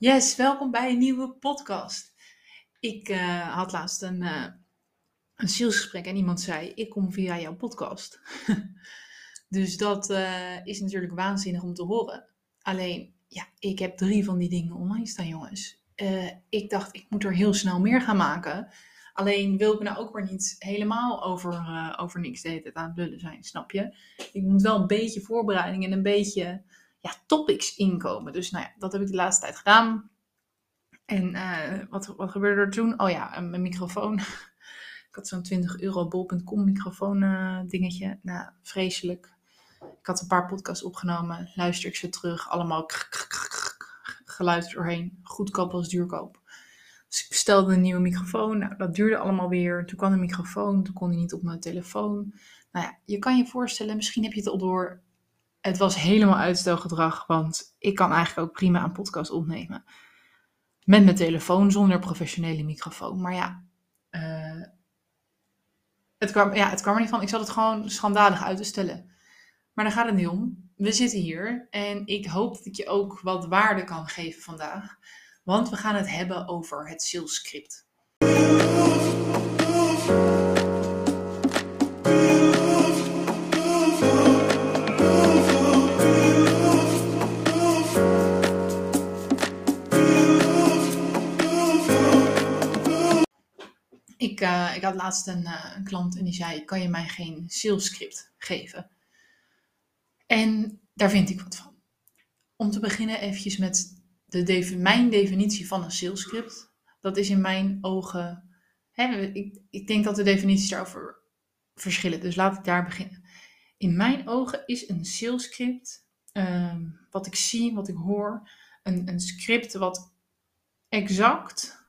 Yes, welkom bij een nieuwe podcast. Ik uh, had laatst een, uh, een salesgesprek en iemand zei: Ik kom via jouw podcast. dus dat uh, is natuurlijk waanzinnig om te horen. Alleen, ja, ik heb drie van die dingen online staan, jongens. ik dacht, ik moet er heel snel meer gaan maken. Alleen wil ik nou ook weer niet helemaal over, over niks de hele tijd aan het lullen zijn, snap je? Ik moet wel een beetje voorbereiding en een beetje ja, topics inkomen. Dus nou ja, dat heb ik de laatste tijd gedaan. En uh, wat, wat gebeurde er toen? Oh ja, mijn microfoon. ik had zo'n 20 euro bol.com microfoon uh, dingetje. Nou, vreselijk. Ik had een paar podcasts opgenomen. Luister ik ze terug. Allemaal geluid doorheen. Goedkoop als duurkoop. Dus ik bestelde een nieuwe microfoon. Nou, dat duurde allemaal weer. Toen kwam de microfoon. Toen kon hij niet op mijn telefoon. Nou ja, je kan je voorstellen, misschien heb je het al door het was helemaal uitstelgedrag, want ik kan eigenlijk ook prima een podcast opnemen. Met mijn telefoon, zonder professionele microfoon. Maar ja, uh, het, kwam, ja het kwam er niet van. Ik zat het gewoon schandalig uit te stellen. Maar daar gaat het niet om. We zitten hier en ik hoop dat ik je ook wat waarde kan geven vandaag. Want we gaan het hebben over het sales Ik, uh, ik had laatst een, uh, een, klant en die zei: Kan je mij geen sales script geven? En daar vind ik wat van. Om te beginnen, eventjes met de mijn definitie van een sales script. Dat is in mijn ogen. Hè, ik, ik denk dat de definities daarover verschillen, dus laat ik daar beginnen. In mijn ogen is een sales script, uh, wat ik zie, wat ik hoor, een, een script wat exact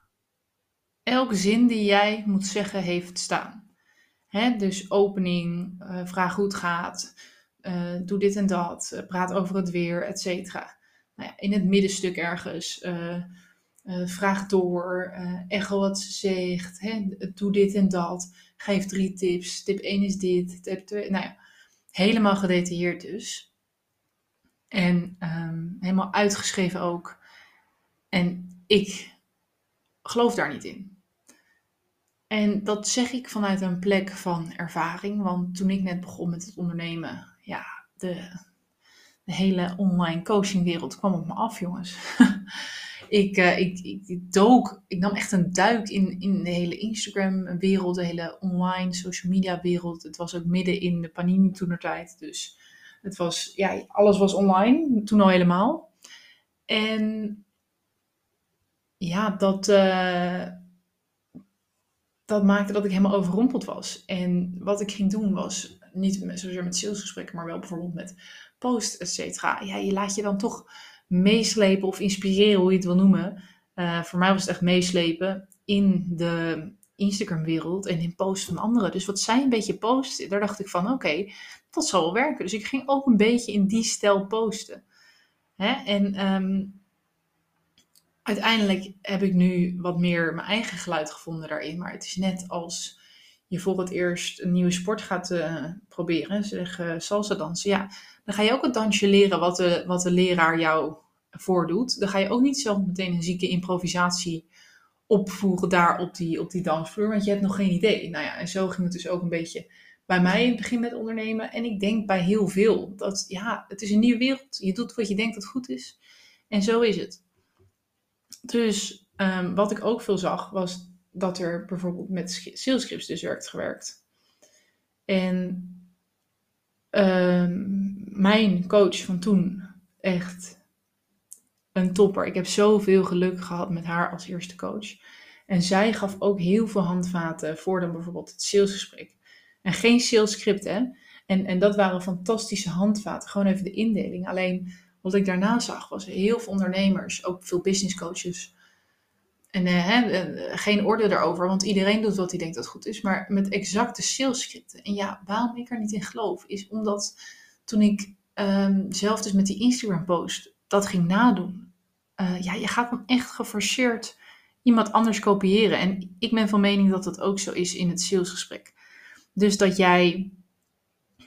elke zin die jij moet zeggen heeft staan. Dus opening, uh, vraag hoe het gaat, uh, doe dit en dat, uh, praat over het weer, et cetera. Nou ja, in het middenstuk ergens, vraag door, echo wat ze zegt, doe dit en dat, geef drie tips, tip 1 is dit, tip 2, nou ja, helemaal gedetailleerd dus. En um, helemaal uitgeschreven ook. En ik geloof daar niet in. En dat zeg ik vanuit een plek van ervaring. Want toen ik net begon met het ondernemen, ja, de, de hele online coachingwereld kwam op me af, jongens. ik, uh, ik, ik, dook, ik nam echt een duik in, in de hele Instagram-wereld, de hele online social media-wereld. Het was ook midden in de panini toenertijd. Dus het was, ja, alles was online, toen al helemaal. En ja, dat, uh, dat maakte dat ik helemaal overrompeld was. En wat ik ging doen was, niet zozeer met salesgesprekken, maar wel bijvoorbeeld met post, et cetera. Ja, je laat je dan toch meeslepen of inspireren, hoe je het wil noemen. Uh, voor mij was het echt meeslepen in de Instagram-wereld en in posts van anderen. Dus wat zij een beetje posten, daar dacht ik van, oké, dat zal wel werken. Dus ik ging ook een beetje in die stijl posten. Hè? En um, uiteindelijk heb ik nu wat meer mijn eigen geluid gevonden daarin. Maar het is net als je voor het eerst een nieuwe sport gaat uh, proberen, zeg uh, salsa dansen. Ja, dan ga je ook het dansje leren wat de, wat de leraar jou voordoet. Dan ga je ook niet zelf meteen een zieke improvisatie opvoeren daar op die, op die dansvloer, want je hebt nog geen idee. Nou ja, en zo ging het dus ook een beetje bij mij in het begin met ondernemen. En ik denk bij heel veel dat ja, het is een nieuwe wereld. Je doet wat je denkt dat goed is. En zo is het. Dus um, wat ik ook veel zag, was dat er bijvoorbeeld met salescripts dus werd gewerkt. En um, mijn coach van toen, echt een topper. Ik heb zoveel geluk gehad met haar als eerste coach. En zij gaf ook heel veel handvaten voor dan bijvoorbeeld het salesgesprek. En geen salescript, hè. En, en dat waren fantastische handvaten. Gewoon even de indeling. Alleen wat ik daarna zag was heel veel ondernemers, ook veel business coaches. En uh, geen orde daarover, want iedereen doet wat hij denkt dat goed is. Maar met exacte salescripten. En ja, waarom ik er niet in geloof, is omdat toen ik um, zelf dus met die Instagram post dat ging nadoen. Uh, ja, je gaat dan echt geforceerd iemand anders kopiëren. En ik ben van mening dat dat ook zo is in het salesgesprek. Dus dat jij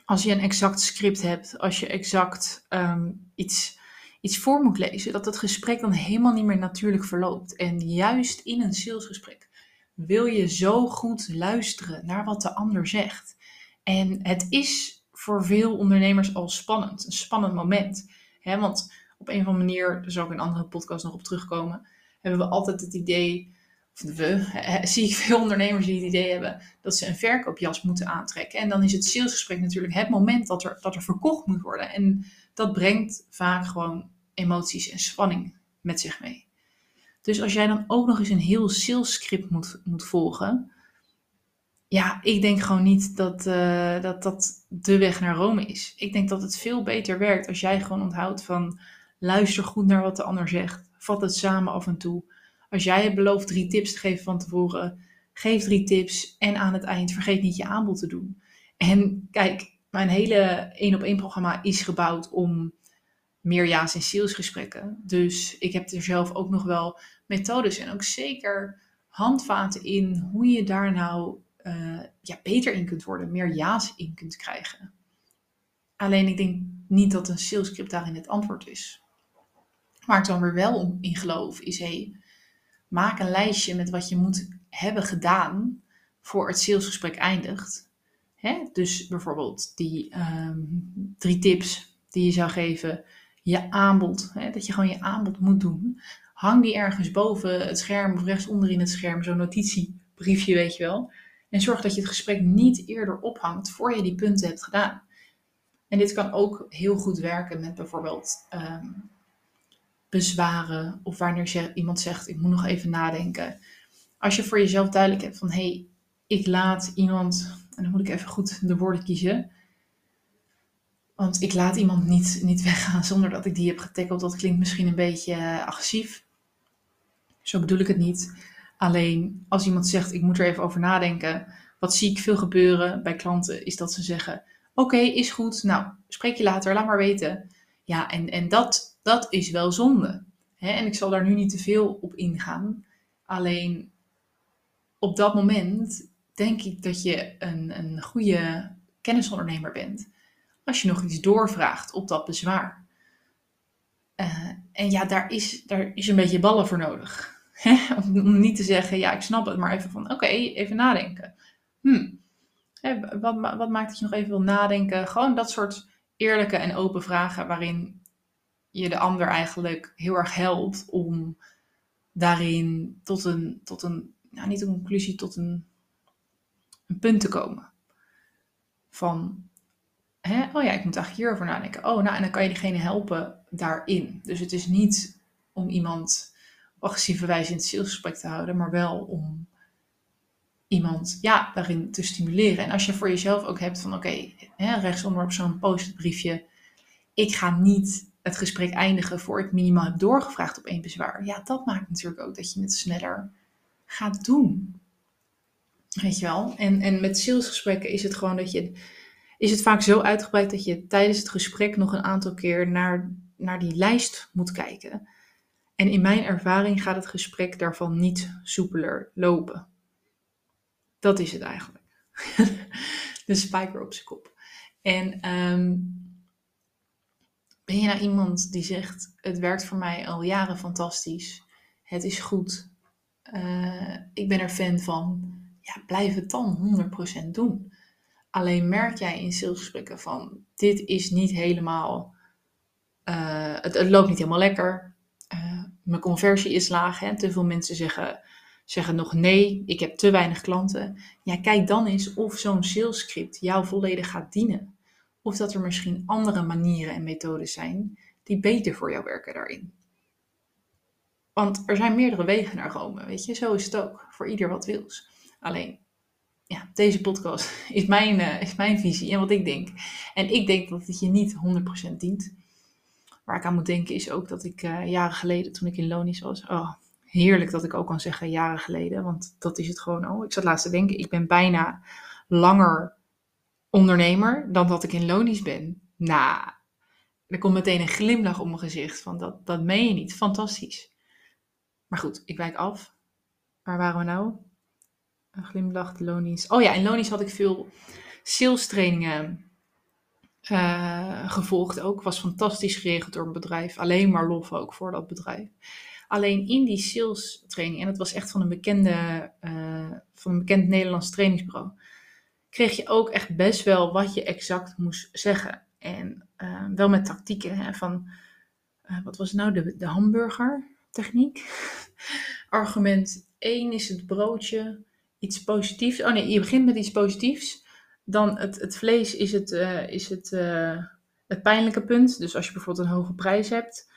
als je een exact script hebt, als je exact um, iets iets voor moet lezen, dat het gesprek dan helemaal niet meer natuurlijk verloopt. En juist in een salesgesprek wil je zo goed luisteren naar wat de ander zegt. En het is voor veel ondernemers al spannend, een spannend moment. Hè? Want op een of andere manier, daar zal ik in een andere podcast nog op terugkomen, hebben we altijd het idee, of we, zie ik veel ondernemers die het idee hebben dat ze een verkoopjas moeten aantrekken. En dan is het salesgesprek natuurlijk het moment dat er, dat er verkocht moet worden. En dat brengt vaak gewoon emoties en spanning met zich mee. Dus als jij dan ook nog eens een heel salesscript moet, moet volgen, ja, ik denk gewoon niet dat, uh, dat dat de weg naar Rome is. Ik denk dat het veel beter werkt als jij gewoon onthoudt van luister goed naar wat de ander zegt. Vat het samen af en toe. Als jij je belooft drie tips te geven van tevoren, geef drie tips en aan het eind vergeet niet je aanbod te doen. En kijk, mijn hele één op één programma is gebouwd om meer ja's in salesgesprekken. Dus ik heb er zelf ook nog wel methodes en ook zeker handvaten in hoe je daar nou uh, ja, beter in kunt worden, meer ja's in kunt krijgen. Alleen ik denk niet dat een salescript daarin het antwoord is. Waar ik dan weer wel in geloof is, hey, maak een lijstje met wat je moet hebben gedaan voor het salesgesprek eindigt. Hè? Dus bijvoorbeeld die um, drie tips die je zou geven, je aanbod, hè? dat je gewoon je aanbod moet doen. Hang die ergens boven het scherm of rechtsonder in het scherm, zo'n notitiebriefje, weet je wel. En zorg dat je het gesprek niet eerder ophangt voor je die punten hebt gedaan. En dit kan ook heel goed werken met bijvoorbeeld um, bezwaren of wanneer iemand zegt: Ik moet nog even nadenken. Als je voor jezelf duidelijk hebt van hé, hey, ik laat iemand, en dan moet ik even goed de woorden kiezen. Want ik laat iemand niet, niet weggaan zonder dat ik die heb getackeld. Dat klinkt misschien een beetje eh, agressief. Zo bedoel ik het niet. Alleen als iemand zegt, ik moet er even over nadenken. Wat zie ik veel gebeuren bij klanten, is dat ze zeggen, oké, is goed. Nou, spreek je later, laat maar weten. Ja, en, en dat, dat is wel zonde. En ik zal daar nu niet te veel op ingaan. Alleen op dat moment denk ik dat je een, een goede kennisondernemer bent. Als je nog iets doorvraagt op dat bezwaar. Uh, en ja, daar is, daar is een beetje ballen voor nodig. Om niet te zeggen, ja, ik snap het, maar even van, oké, even nadenken. Hm. wat, wat maakt dat je nog even wil nadenken? Gewoon dat soort eerlijke en open vragen waarin je de ander eigenlijk heel erg helpt om daarin tot een, tot een nou niet een conclusie, tot een, een punt te komen. Van, hè, oh ja, ik moet eigenlijk hierover nadenken. Oh, nou, en dan kan je diegene helpen daarin. Dus het is niet om iemand agressieve wijze in het salesgesprek te houden, maar wel om iemand ja, daarin te stimuleren. En als je voor jezelf ook hebt van oké, okay, rechtsonder op zo'n post briefje, ik ga niet het gesprek eindigen voor ik minimaal heb doorgevraagd op één bezwaar. Ja, dat maakt natuurlijk ook dat je het sneller gaat doen. Weet je wel? En, en met salesgesprekken is het gewoon dat je, is het vaak zo uitgebreid dat je tijdens het gesprek nog een aantal keer naar, naar die lijst moet kijken. En in mijn ervaring gaat het gesprek daarvan niet soepeler lopen. Dat is het eigenlijk. de spijker op zijn kop. En um, ben je nou iemand die zegt: Het werkt voor mij al jaren fantastisch, het is goed, uh, ik ben er fan van, ja, blijf het dan 100% doen. Alleen merk jij in salesgesprekken van: Dit is niet helemaal, uh, het, loopt niet helemaal lekker mijn conversie is laag. Hè? Te veel mensen zeggen, zeggen nog nee, ik heb te weinig klanten. Ja, kijk dan eens of zo'n salescript jou volledig gaat dienen. Of dat er misschien andere manieren en methodes zijn die beter voor jou werken daarin. Want er zijn meerdere wegen naar Rome, weet je. Zo is het ook, voor ieder wat wils. Alleen, ja, deze podcast is mijn, uh, is mijn visie en wat ik denk. En ik denk dat het je niet 100% dient. Waar ik aan moet denken is ook dat ik uh, jaren geleden, toen ik in Lonis was, oh, heerlijk dat ik ook kan zeggen jaren geleden, want dat is het gewoon Oh, Ik zat laatst te denken, ik ben bijna langer ondernemer dan dat ik in Lonis ben. Nou, er komt meteen een glimlach op mijn gezicht van dat, dat meen je niet. Fantastisch. Maar goed, ik wijk af. Waar waren we nou? Een glimlach, Lonies. Oh ja, in Lonies had ik veel sales trainingen uh, gevolgd ook. Was fantastisch geregeld door een bedrijf. Alleen maar lof ook voor dat bedrijf. Alleen in die sales training, en dat was echt van een bekende, uh, van een bekend Nederlands trainingsbureau, kreeg je ook echt best wel wat je exact moest zeggen. En uh, wel met tactieken. Hè, van, wat was nou de, de hamburger techniek? Argument 1 is het broodje iets positiefs. Oh nee, je begint met iets positiefs. Dan het, het vlees is het, uh, is het, uh, het pijnlijke punt. Dus als je bijvoorbeeld een hoge prijs hebt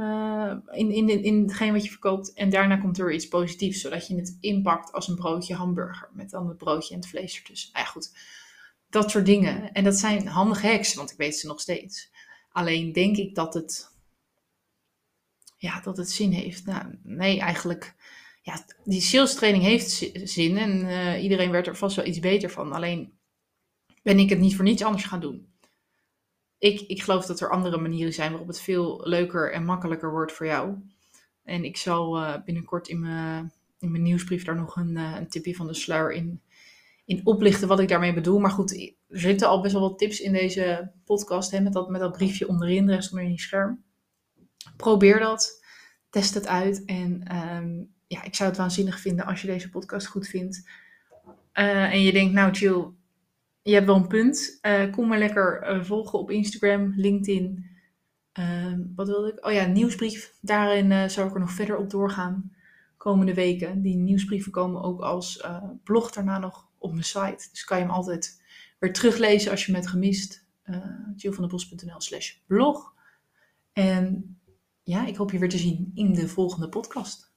uh, in, in, in hetgeen wat je verkoopt. En daarna komt er iets positiefs, zodat je het inpakt als een broodje hamburger. Met dan het broodje en het vlees ertussen. Nou ja, goed. Dat soort dingen. En dat zijn handige hacks, want ik weet ze nog steeds. Alleen denk ik dat het, ja, dat het zin heeft. Nou, nee, eigenlijk ja, die sales training heeft zin en uh, iedereen werd er vast wel iets beter van. Alleen ben ik het niet voor niets anders gaan doen. Ik, ik geloof dat er andere manieren zijn waarop het veel leuker en makkelijker wordt voor jou. En ik zal uh, binnenkort in mijn, in mijn nieuwsbrief daar nog een, uh, een tipje van de sluier in, in oplichten wat ik daarmee bedoel. Maar goed, er zitten al best wel wat tips in deze podcast hè, met, dat, met dat briefje onderin, rechts onder in je scherm. Probeer dat, test het uit en um, ja, ik zou het waanzinnig vinden als je deze podcast goed vindt. Uh, en je denkt, nou Jill, je hebt wel een punt. Uh, kom maar lekker uh, volgen op Instagram, LinkedIn. Ehm, wat wilde ik? Oh ja, nieuwsbrief. Daarin zou ik er nog verder op doorgaan komende weken. Die nieuwsbrieven komen ook als blog daarna nog op mijn site. Dus kan je hem altijd weer teruglezen als je hem hebt gemist. Uh, slash blog. En ja, ik hoop je weer te zien in de volgende podcast.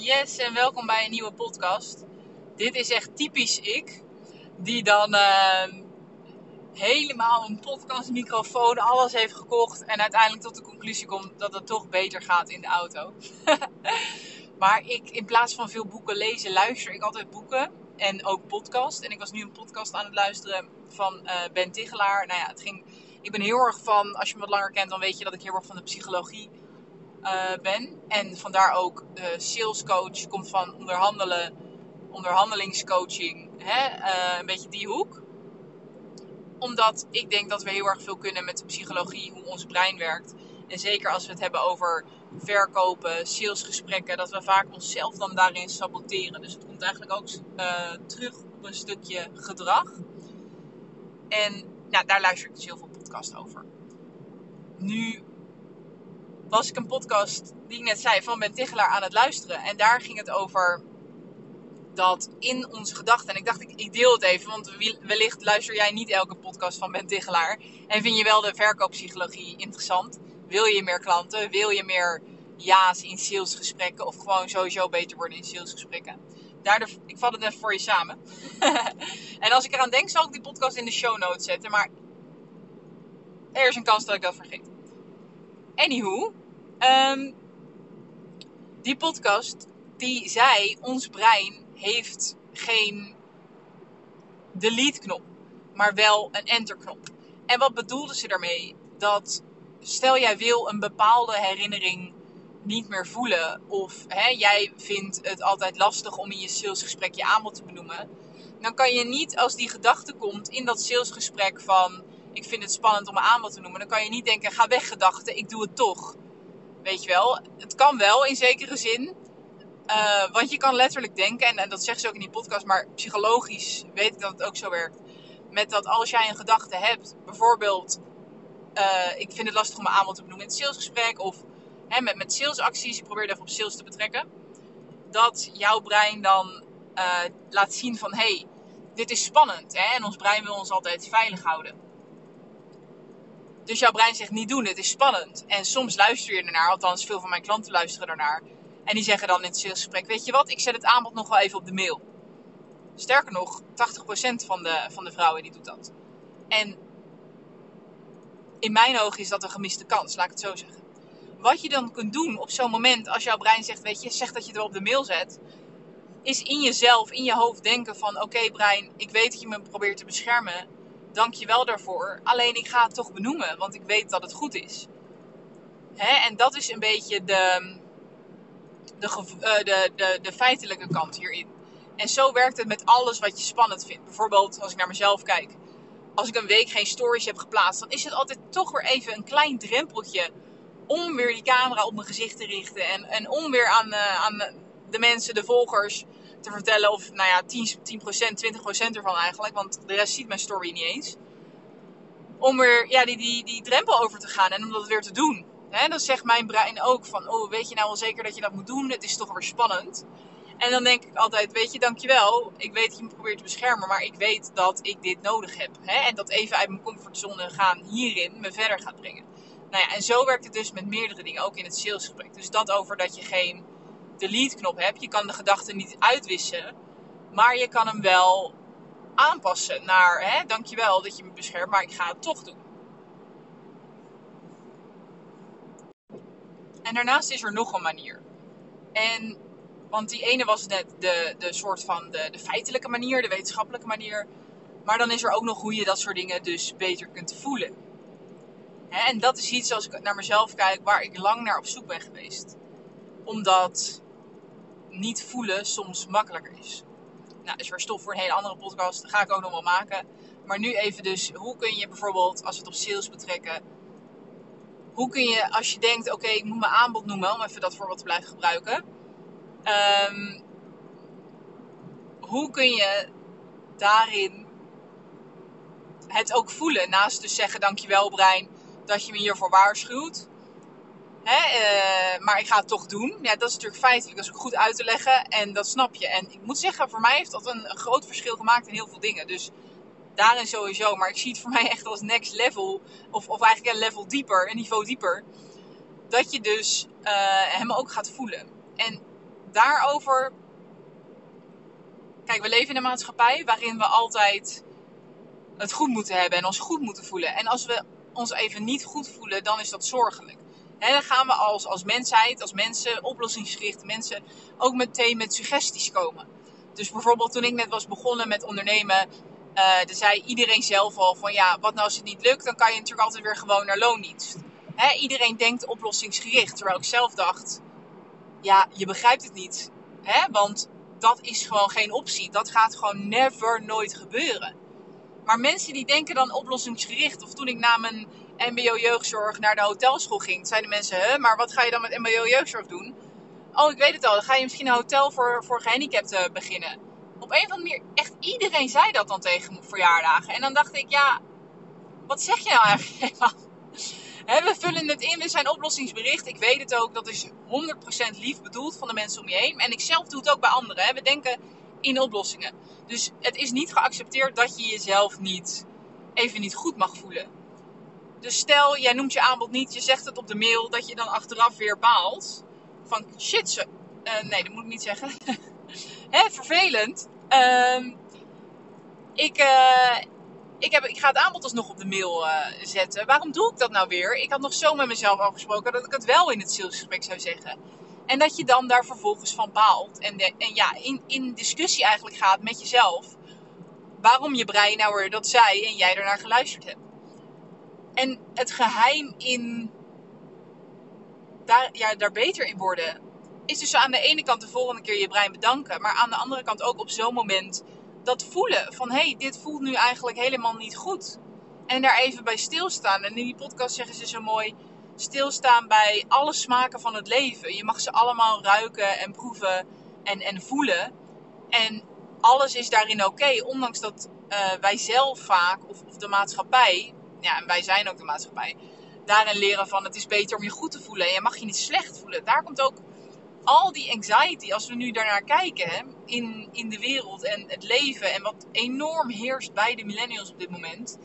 Yes, en welkom bij een nieuwe podcast. Dit is echt typisch ik, die dan uh, helemaal een podcastmicrofoon, alles heeft gekocht en uiteindelijk tot de conclusie komt dat het toch beter gaat in de auto. maar ik, in plaats van veel boeken lezen, luister ik altijd boeken en ook podcast. En ik was nu een podcast aan het luisteren van uh, Ben Tigelaar. Nou ja, het ging, ik ben heel erg van, als je me wat langer kent, dan weet je dat ik heel erg van de psychologie uh, ben. En vandaar ook uh, sales coach komt van onderhandelen, onderhandelingscoaching. Hè? Uh, een beetje die hoek. Omdat ik denk dat we heel erg veel kunnen met de psychologie, hoe ons brein werkt. En zeker als we het hebben over verkopen, salesgesprekken, dat we vaak onszelf dan daarin saboteren. Dus het komt eigenlijk ook terug op een stukje gedrag. En nou, daar luister ik dus heel veel podcast over. Nu was ik een podcast, die ik net zei, van Ben Tichelaar aan het luisteren. En daar ging het over dat in onze gedachten. En ik dacht, ik, deel het even, want wellicht luister jij niet elke podcast van Ben Tichelaar. En vind je wel de verkooppsychologie interessant? Wil je meer klanten? Wil je meer ja's in salesgesprekken? Of gewoon sowieso beter worden in salesgesprekken? Daardoor, ik vat het even voor je samen. en als ik eraan denk, zal ik die podcast in de show notes zetten. Maar er is een kans dat ik dat vergeet. Anywho, um, die podcast die zei: ons brein heeft geen delete-knop, maar wel een enter-knop. En wat bedoelde ze daarmee? Dat stel jij wil een bepaalde herinnering niet meer voelen, of hè, jij vindt het altijd lastig om in je salesgesprek je aanbod te benoemen, dan kan je niet als die gedachte komt in dat salesgesprek van ik vind het spannend om een aanbod te noemen. Dan kan je niet denken, ga weg gedachte, ik doe het toch. Weet je wel, het kan wel in zekere zin. Uh, want je kan letterlijk denken, en, dat zeggen ze ook in die podcast, maar psychologisch weet ik dat het ook zo werkt. Met dat als jij een gedachte hebt, bijvoorbeeld, uh, ik vind het lastig om een aanbod te benoemen in het salesgesprek, of hè, met, met salesacties, ik probeer even op sales te betrekken, dat jouw brein dan uh, laat zien van, hé, hey, dit is spannend, hè, en ons brein wil ons altijd veilig houden. Dus jouw brein zegt niet doen, het is spannend. En soms luister je ernaar, althans veel van mijn klanten luisteren ernaar. En die zeggen dan in het salesgesprek, weet je wat, ik zet het aanbod nog wel even op de mail. Sterker nog, 80% van de, van de vrouwen die doet dat. En in mijn ogen is dat een gemiste kans, laat ik het zo zeggen. Wat je dan kunt doen op zo'n moment, als jouw brein zegt, weet je, zeg dat je het wel op de mail zet. Is in jezelf, in je hoofd denken van, oké brein, ik weet dat je me probeert te beschermen dank je wel daarvoor. Alleen ik ga het toch benoemen, want ik weet dat het goed is. Hè? En dat is een beetje de, de, eh, de, de, de feitelijke kant hierin. En zo werkt het met alles wat je spannend vindt. Bijvoorbeeld als ik naar mezelf kijk. Als ik een week geen stories heb geplaatst, dan is het altijd toch weer even een klein drempeltje om weer die camera op mijn gezicht te richten. En, en om weer aan, uh, aan de mensen, de volgers, te vertellen. Of nou ja, 10, 10% 20% ervan eigenlijk. Want de rest ziet mijn story niet eens. Om weer ja, die, die, die drempel over te gaan en om dat weer te doen. He, dan zegt mijn brein ook van, oh weet je nou wel zeker dat je dat moet doen? Het is toch weer spannend. En dan denk ik altijd, weet je, dankjewel. Ik weet dat je me probeert te beschermen, maar ik weet dat ik dit nodig heb. En dat even uit mijn comfortzone gaan hierin me verder gaat brengen. Nou ja, en zo werkt het dus met meerdere dingen, ook in het salesgesprek. Dus dat over dat je geen delete knop hebt. Je kan de gedachten niet uitwissen, maar je kan hem wel aanpassen naar, hè, dankjewel dat je me beschermt, maar ik ga het toch doen. En daarnaast is er nog een manier. En, want die ene was net de, de soort van de, de feitelijke manier, de wetenschappelijke manier. Maar dan is er ook nog hoe je dat soort dingen dus beter kunt voelen. en dat is iets als ik naar mezelf kijk waar ik lang naar op zoek ben geweest. Omdat niet voelen soms makkelijker is. Nou, is weer stof voor een hele andere podcast. Dat ga ik ook nog wel maken. Maar nu even dus, hoe kun je bijvoorbeeld, als we het op sales betrekken, hoe kun je, als je denkt, oké, ik moet mijn aanbod noemen, om even dat voorbeeld te blijven gebruiken. Um, hoe kun je daarin het ook voelen? Naast dus zeggen, dankjewel brein, dat je me hiervoor waarschuwt. Uh, maar ik ga het toch doen. Ja, dat is natuurlijk feitelijk. Dat is ook goed uit te leggen. En dat snap je. En ik moet zeggen, voor mij heeft dat een, groot verschil gemaakt in heel veel dingen. Dus daarin sowieso. Maar ik zie het voor mij echt als next level. Of, of eigenlijk een level dieper, een niveau dieper. Dat je dus uh, hem ook gaat voelen. En daarover. Kijk, we leven in een maatschappij waarin we altijd het goed moeten hebben en ons goed moeten voelen. En als we ons even niet goed voelen, dan is dat zorgelijk. Dan gaan we als, als mensheid, als mensen, oplossingsgerichte mensen, ook meteen met suggesties komen. Dus bijvoorbeeld toen ik net was begonnen met ondernemen, er zei iedereen zelf al van ja, wat nou als het niet lukt, dan kan je natuurlijk altijd weer gewoon naar loondienst. Hè, iedereen denkt oplossingsgericht, terwijl ik zelf dacht, ja, je begrijpt het niet. Hè? Want dat is gewoon geen optie. Dat gaat gewoon never, nooit gebeuren. Maar mensen die denken dan oplossingsgericht, of toen ik na mijn MBO jeugdzorg naar de hotelschool ging, zeiden mensen, hè, maar wat ga je dan met MBO jeugdzorg doen? Oh, ik weet het al, dan ga je misschien een hotel voor, voor gehandicapten beginnen op een of andere manier, echt iedereen zei dat dan tegen verjaardagen. En dan dacht ik, ja, wat zeg je nou eigenlijk we vullen het in, we zijn oplossingsbericht. Ik weet het ook, dat is 100% lief bedoeld van de mensen om je heen. En ik zelf doe het ook bij anderen. We denken in oplossingen. Dus het is niet geaccepteerd dat je jezelf niet even niet goed mag voelen. Dus stel, jij noemt je aanbod niet, je zegt het op de mail, dat je dan achteraf weer baalt. Van shit, ze, uh, nee, dat moet ik niet zeggen. Hè, vervelend. Um, ik, uh, ik, heb, ik ga het aanbod alsnog op de mail uh, zetten. Waarom doe ik dat nou weer? Ik had nog zo met mezelf afgesproken dat ik het wel in het salesgesprek zou zeggen. En dat je dan daar vervolgens van baalt. En, en ja, in, in discussie eigenlijk gaat met jezelf. Waarom je brein nou weer dat zei en jij ernaar geluisterd hebt. En het geheim in daar, ja, daar beter in worden is dus aan de ene kant de volgende keer je brein bedanken. Maar aan de andere kant ook op zo'n moment dat voelen. Van hé, hey, dit voelt nu eigenlijk helemaal niet goed. En daar even bij stilstaan. En in die podcast zeggen ze zo mooi: stilstaan bij alle smaken van het leven. Je mag ze allemaal ruiken en proeven en, en voelen. En alles is daarin oké. ondanks dat uh, wij zelf vaak, of, of de maatschappij, ja, en wij zijn ook de maatschappij, daarin leren van het is beter om je goed te voelen. En je mag je niet slecht voelen. Daar komt ook al die anxiety, als we nu daarnaar kijken in, in de wereld en het leven en wat enorm heerst bij de millennials op dit moment.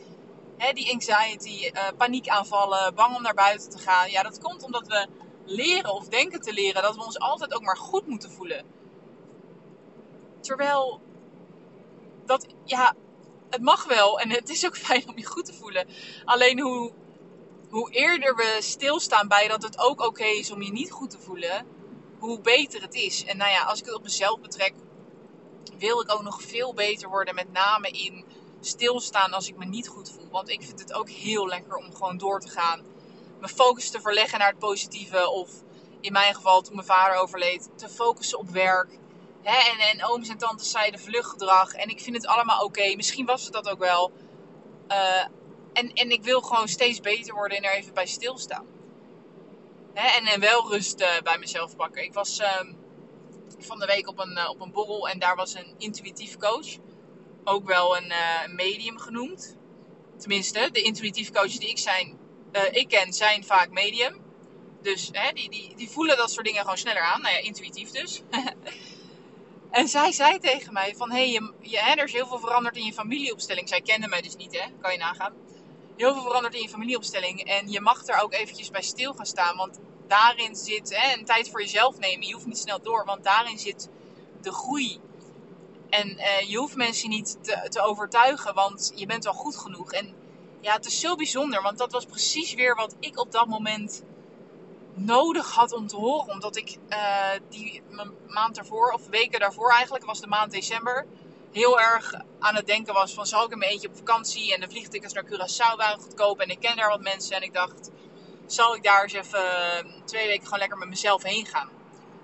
Hè, die anxiety, uh, paniekaanvallen, bang om naar buiten te gaan. Ja, dat komt omdat we leren of denken te leren dat we ons altijd ook maar goed moeten voelen. Terwijl dat, ja, het mag wel en het is ook fijn om je goed te voelen. Alleen hoe, hoe eerder we stilstaan bij dat het ook oké is om je niet goed te voelen, hoe beter het is. En nou ja, als ik het op mezelf betrek, wil ik ook nog veel beter worden. Met name in stilstaan als ik me niet goed voel. Want ik vind het ook heel lekker om gewoon door te gaan. Mijn focus te verleggen naar het positieve. Of in mijn geval, toen mijn vader overleed, te focussen op werk. Hè, en, en ooms en tantes zeiden vluchtgedrag. En ik vind het allemaal oké. Misschien was het dat ook wel. Uh, en, en ik wil gewoon steeds beter worden en er even bij stilstaan. Hè, en, en wel rust uh, bij mezelf pakken. Ik was uh, van de week op een, uh, op een borrel en daar was een intuïtief coach. Ook wel een medium genoemd. Tenminste, de intuïtief coaches die ik, zijn, ik ken zijn vaak medium. Dus hè, die, die, die voelen dat soort dingen gewoon sneller aan. Nou ja, intuïtief dus. En zij zei tegen mij van, hé, hey, je, je, er is heel veel veranderd in je familieopstelling. Zij kende mij dus niet, hè, kan je nagaan. Heel veel veranderd in je familieopstelling. En je mag er ook eventjes bij stil gaan staan. Want daarin zit, hè, een tijd voor jezelf nemen. Je hoeft niet snel door, want daarin zit de groei. En eh, je hoeft mensen niet te, te overtuigen, want je bent al goed genoeg. En ja, het is zo bijzonder, want dat was precies weer wat ik op dat moment nodig had om te horen. Omdat ik uh, die maand daarvoor, of weken daarvoor eigenlijk, was de maand december, heel erg aan het denken was van zal ik in mijn eentje op vakantie en de vliegtickets naar Curaçao waren goedkoop en ik ken daar wat mensen en ik dacht zal ik daar eens even eh, twee weken gewoon lekker met mezelf heen gaan.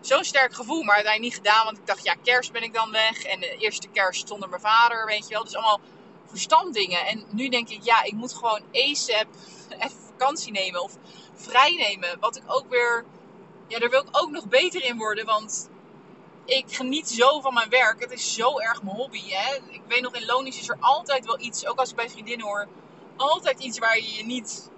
Zo'n sterk gevoel, maar uiteindelijk niet gedaan, want ik dacht ja kerst ben ik dan weg en de eerste kerst zonder mijn vader, weet je wel. Dus allemaal verstanddingen. En nu denk ik ja, ik moet gewoon ASAP even vakantie nemen of vrijnemen. Wat ik ook weer, ja, daar wil ik ook nog beter in worden. Want ik geniet zo van mijn werk. Het is zo erg mijn hobby. Hè? Ik weet nog, in Lonisch is er altijd wel iets, ook als ik bij vriendinnen hoor, altijd iets waar je je niet,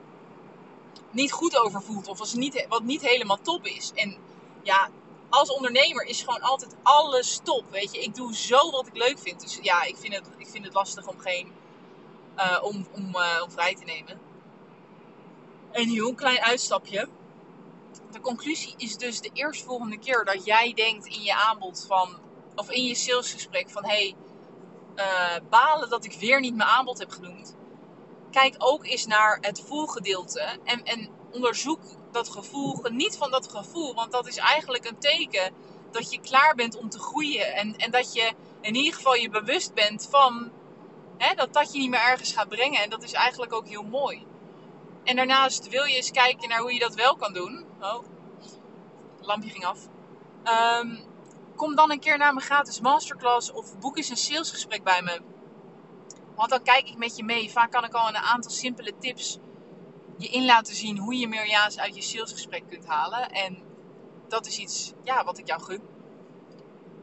niet goed over voelt. Of als niet, wat niet helemaal top is. En ja, als ondernemer is gewoon altijd alles top. Weet je, ik doe zo wat ik leuk vind. Dus ja, ik vind het, ik vind het lastig om geen. Uh, om, om, uh, om vrij te nemen. Een heel klein uitstapje. De conclusie is dus de eerstvolgende keer dat jij denkt in je aanbod van, of in je salesgesprek van hé, hey, uh, balen dat ik weer niet mijn aanbod heb genoemd. Kijk ook eens naar het voelgedeelte en, en onderzoek dat gevoel. Geniet van dat gevoel, want dat is eigenlijk een teken dat je klaar bent om te groeien. En, en dat je in ieder geval je bewust bent van hè, dat dat je niet meer ergens gaat brengen. En dat is eigenlijk ook heel mooi. En daarnaast wil je eens kijken naar hoe je dat wel kan doen. Oh, lampje ging af. Um, kom dan een keer naar mijn gratis masterclass of boek eens een salesgesprek bij me. Want dan kijk ik met je mee. Vaak kan ik al een aantal simpele tips je in laten zien hoe je meer ja's uit je salesgesprek kunt halen. En dat is iets ja, wat ik jou gun.